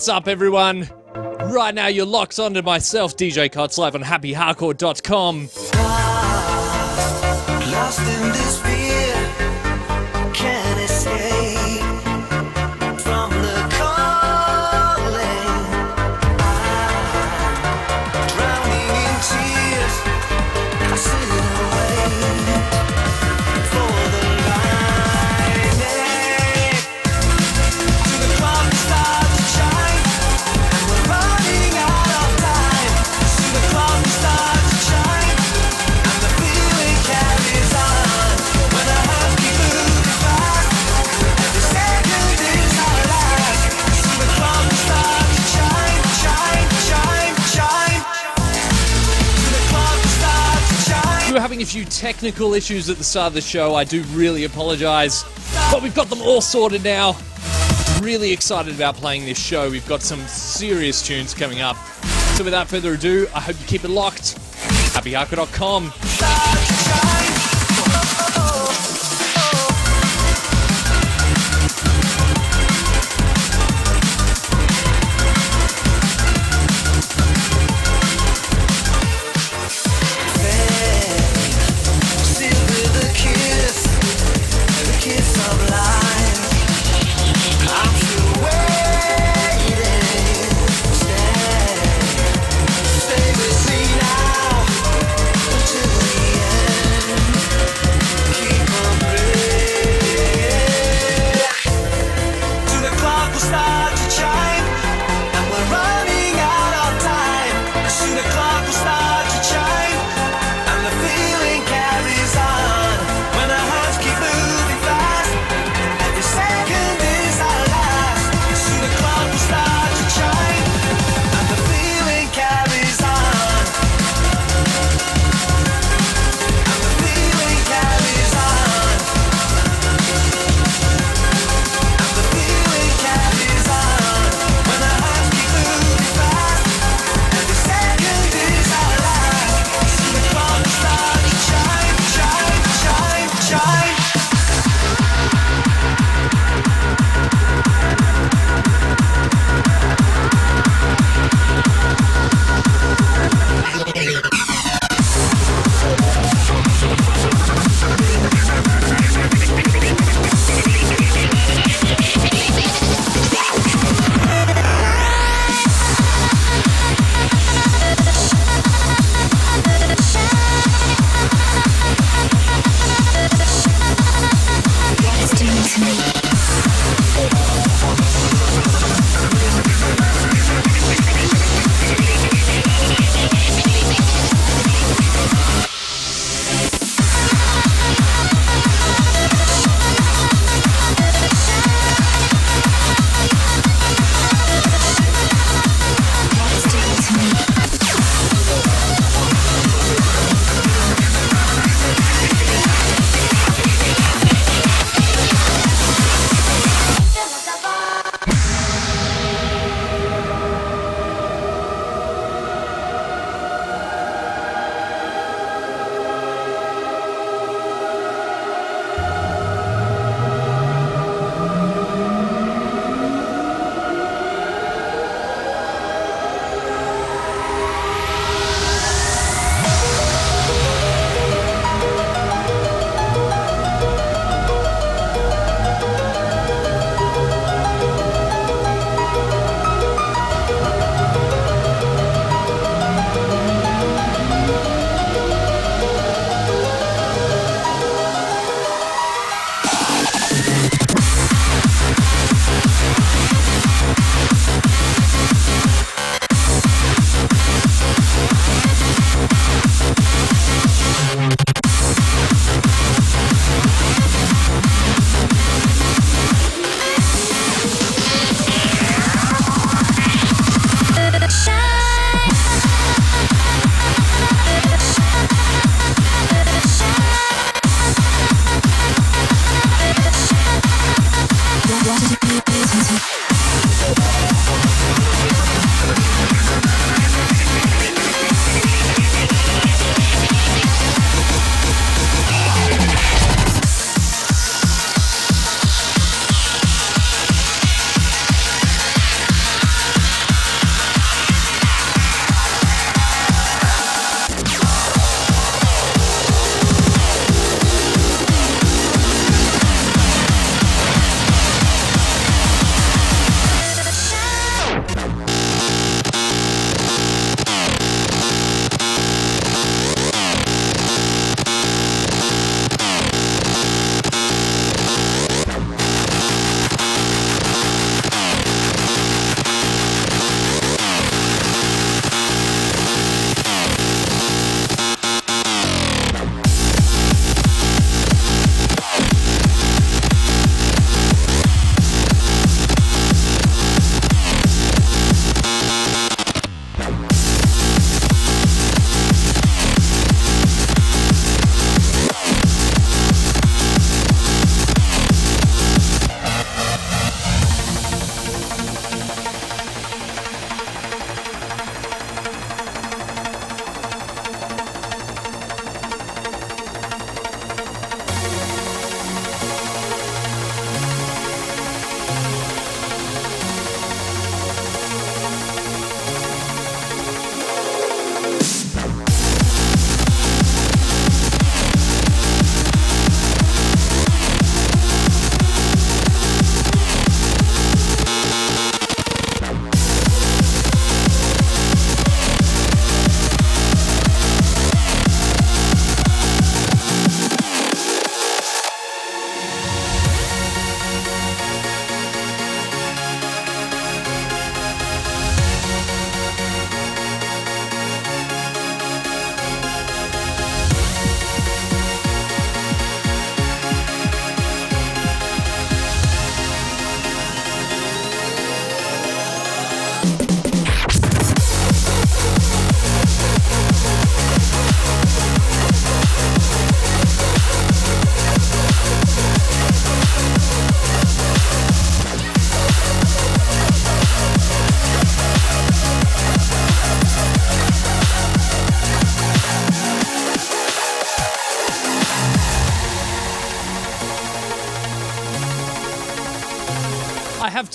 What's up, everyone? Right now, you're locked onto myself, DJ Cots, live on happyhardcore.com. Lost in this technical issues at the start of the show. I do really apologize, but we've got them all sorted now. Really excited about playing this show. We've got some serious tunes coming up. So without further ado, I hope you keep it locked. HappyHardcore.com.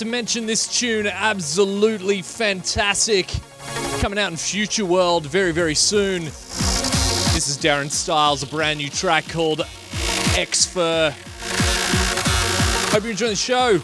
mention this tune, absolutely fantastic. Coming out in Future World very, very soon. This is Darren Styles, a brand new track called X. Hope you're enjoying the show.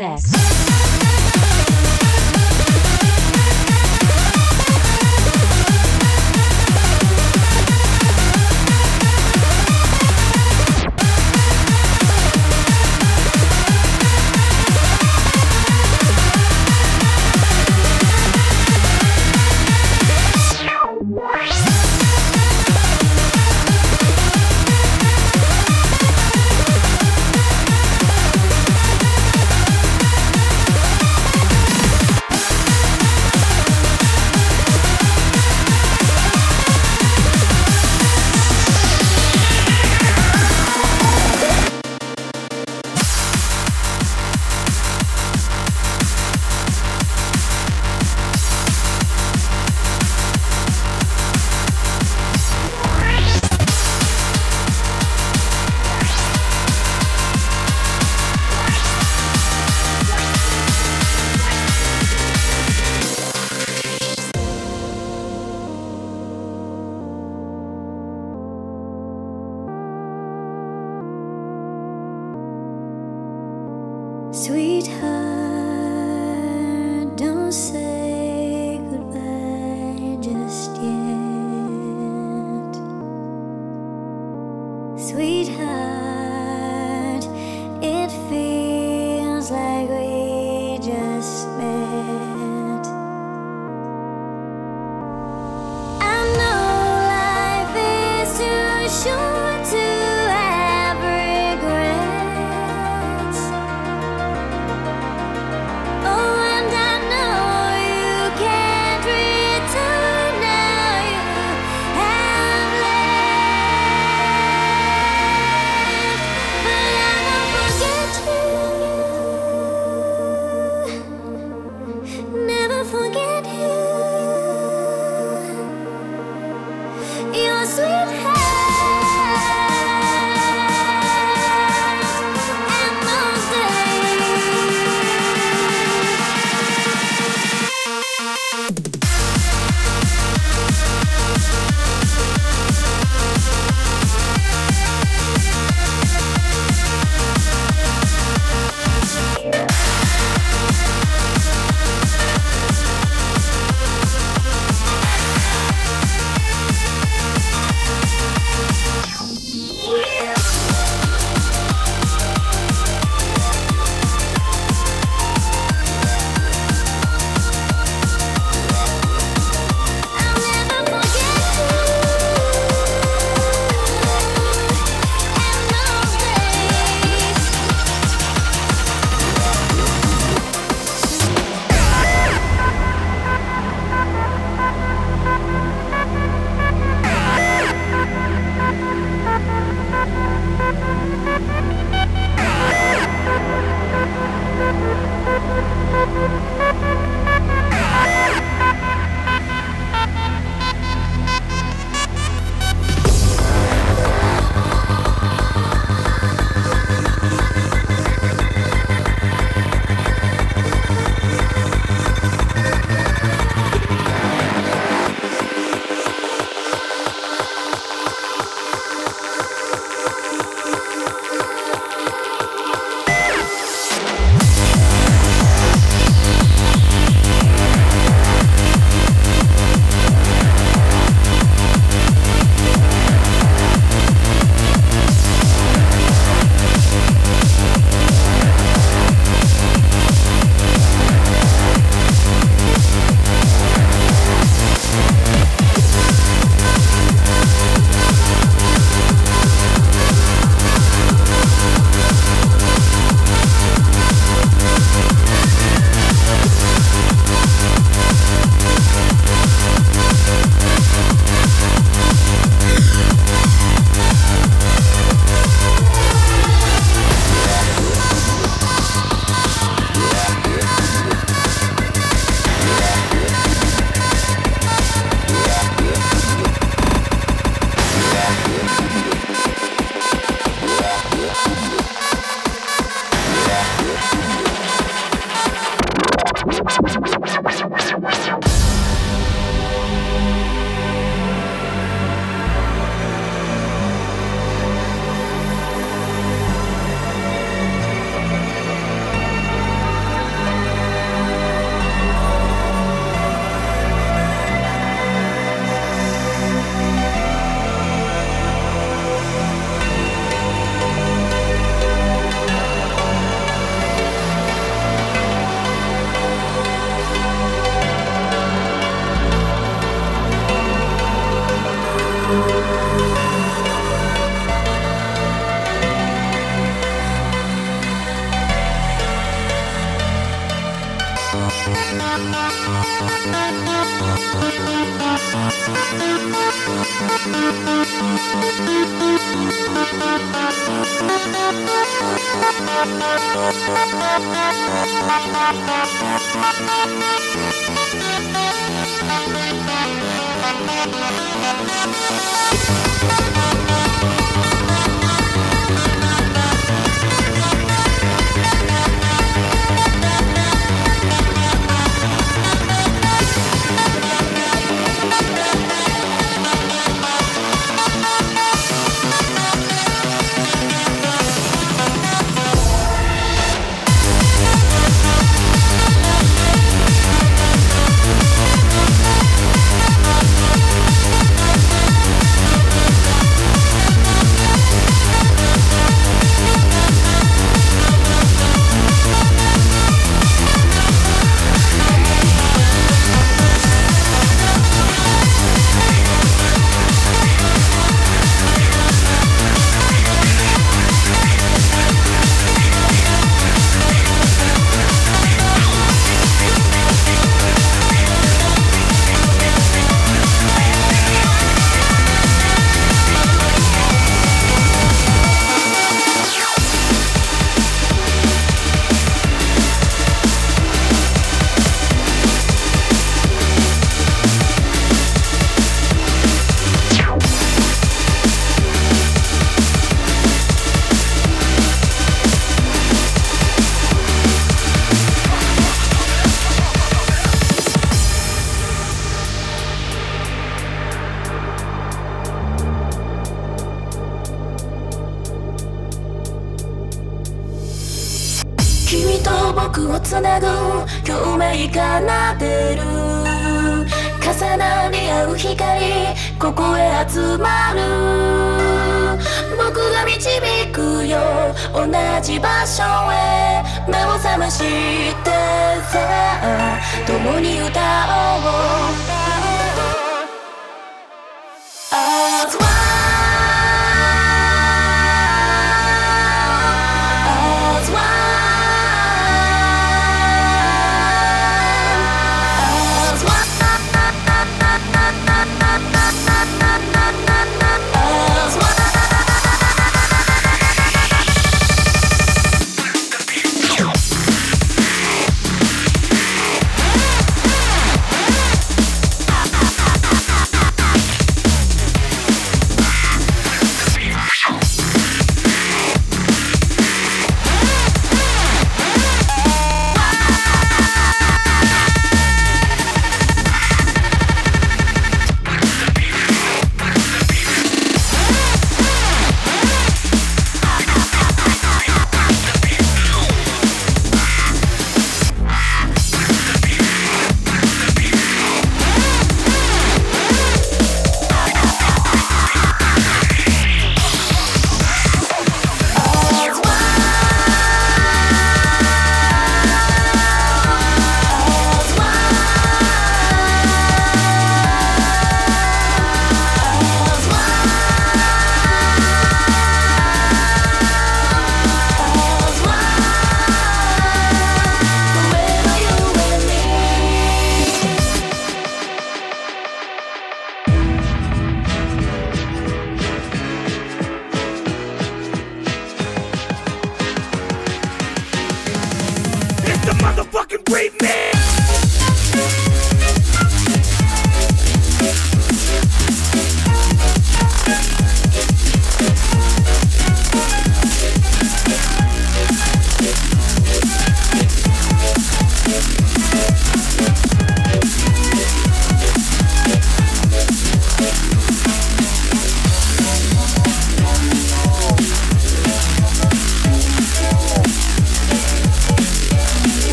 SX.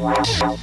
Música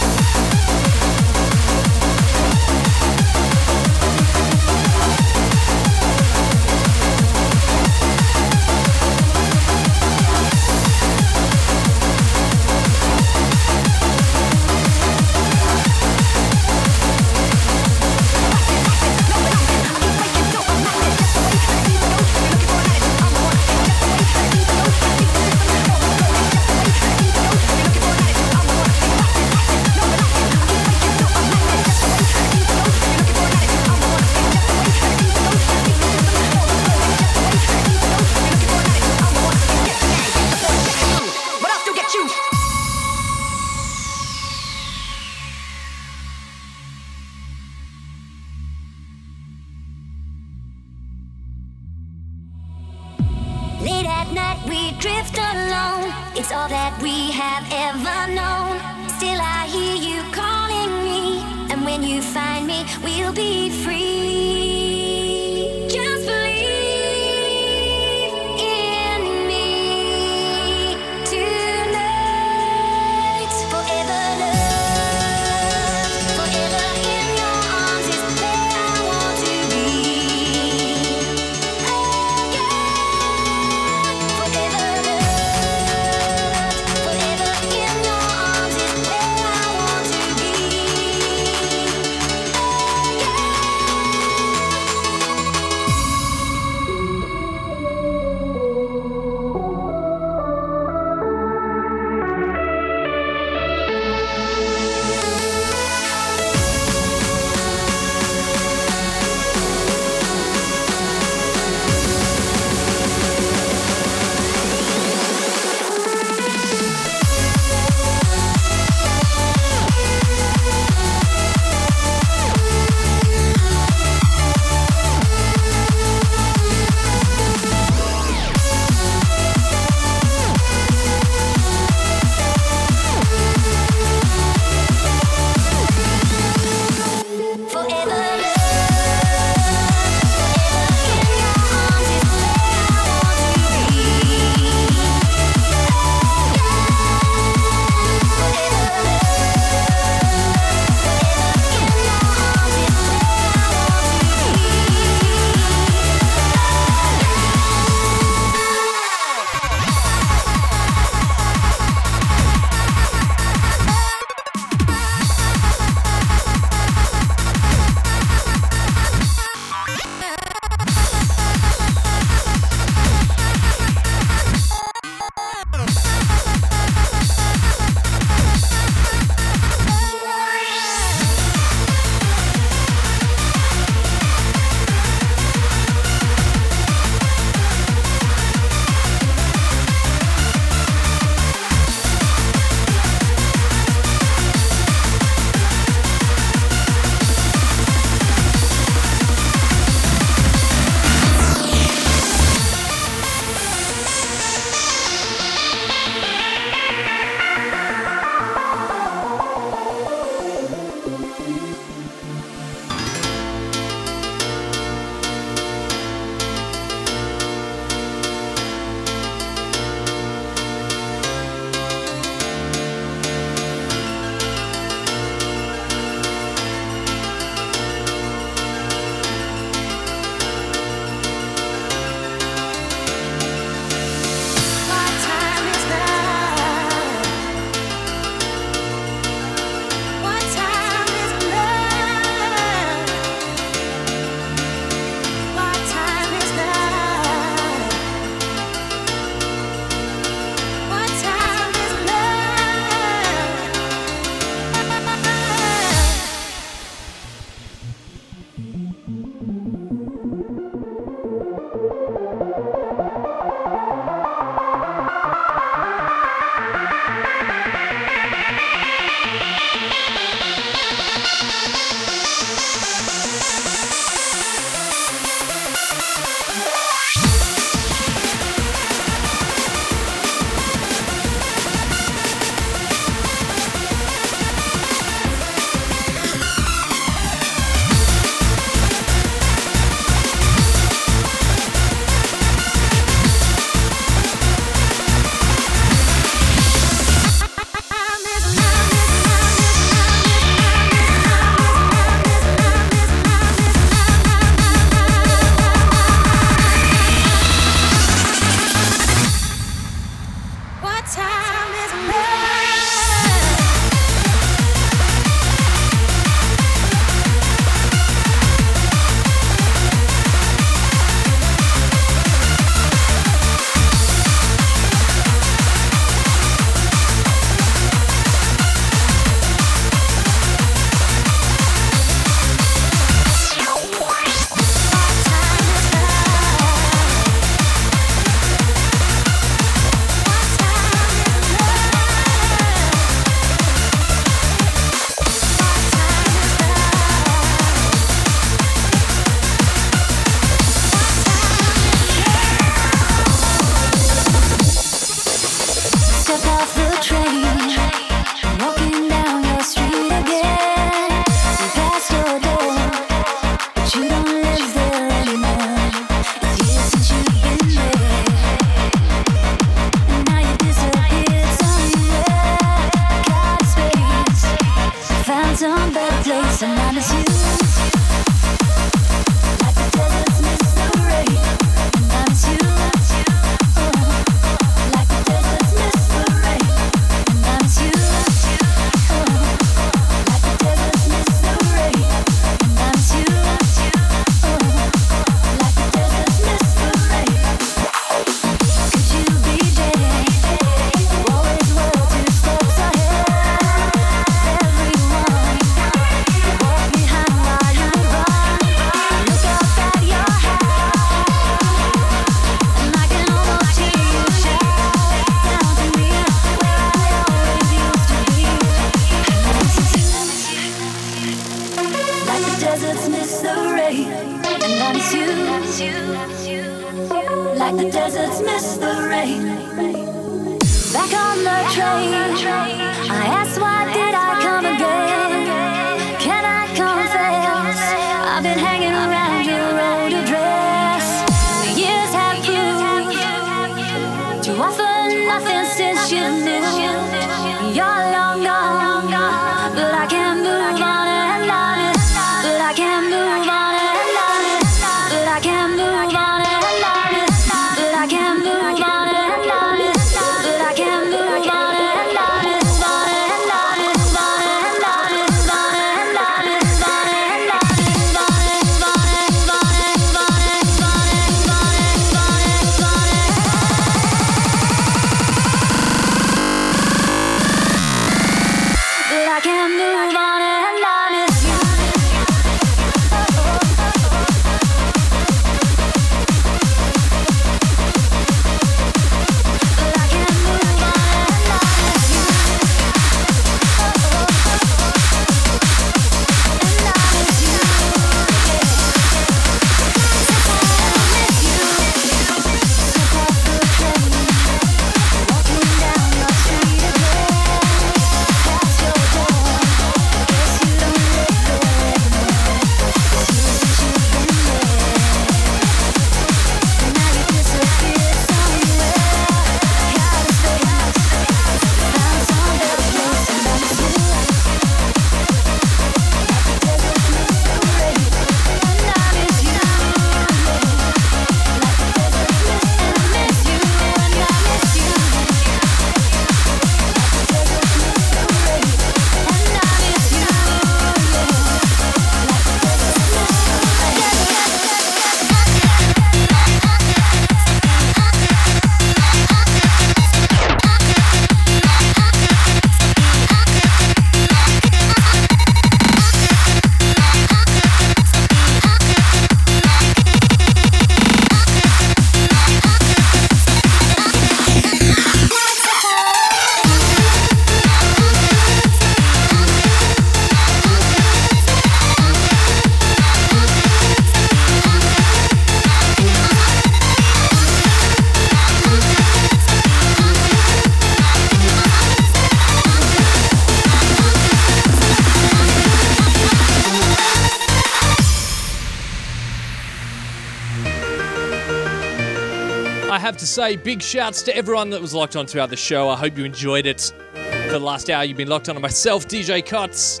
say big shouts to everyone that was locked on throughout our the show. I hope you enjoyed it. For the last hour, you've been locked on to myself, DJ Cuts.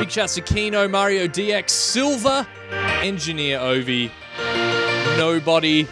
Big shouts to Kino, Mario DX, Silver, Engineer Ovi, Nobody,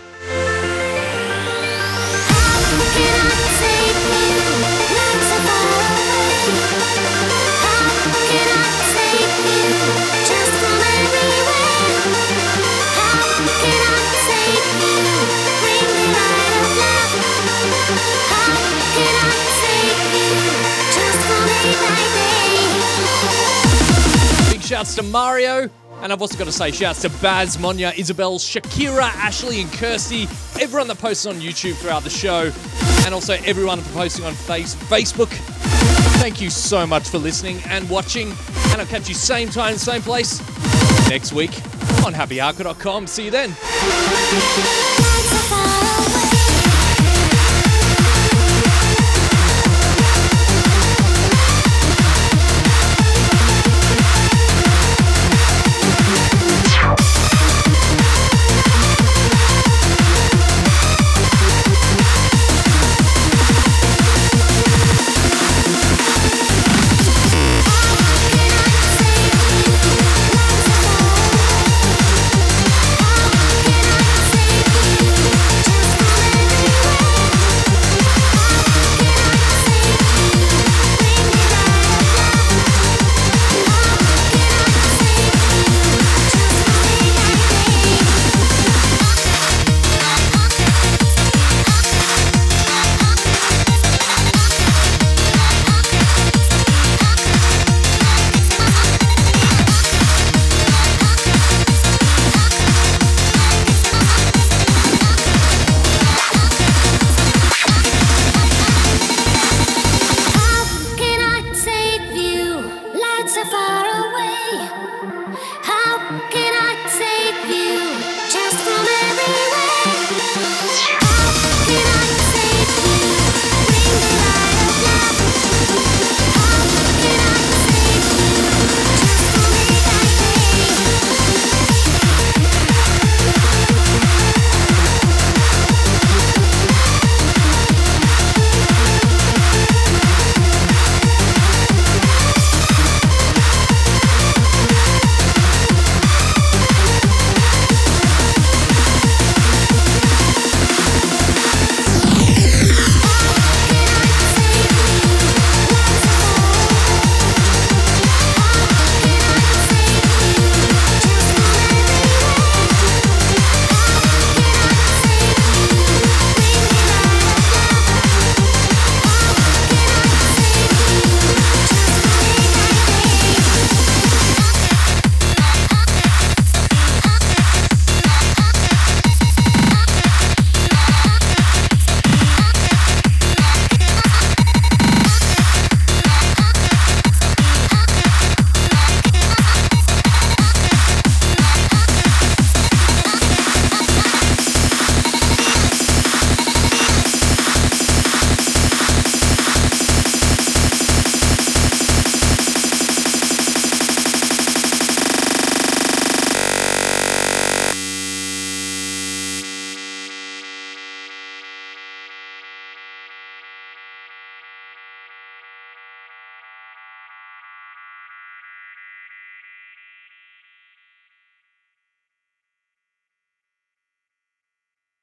Shouts to Mario. And I've also got to say shouts to Baz, Monya, Isabel, Shakira, Ashley, and Kirsty. Everyone that posts on YouTube throughout the show. And also everyone for posting on face- Facebook. Thank you so much for listening and watching. And I'll catch you same time, same place next week on HappyHardcore.com. See you then.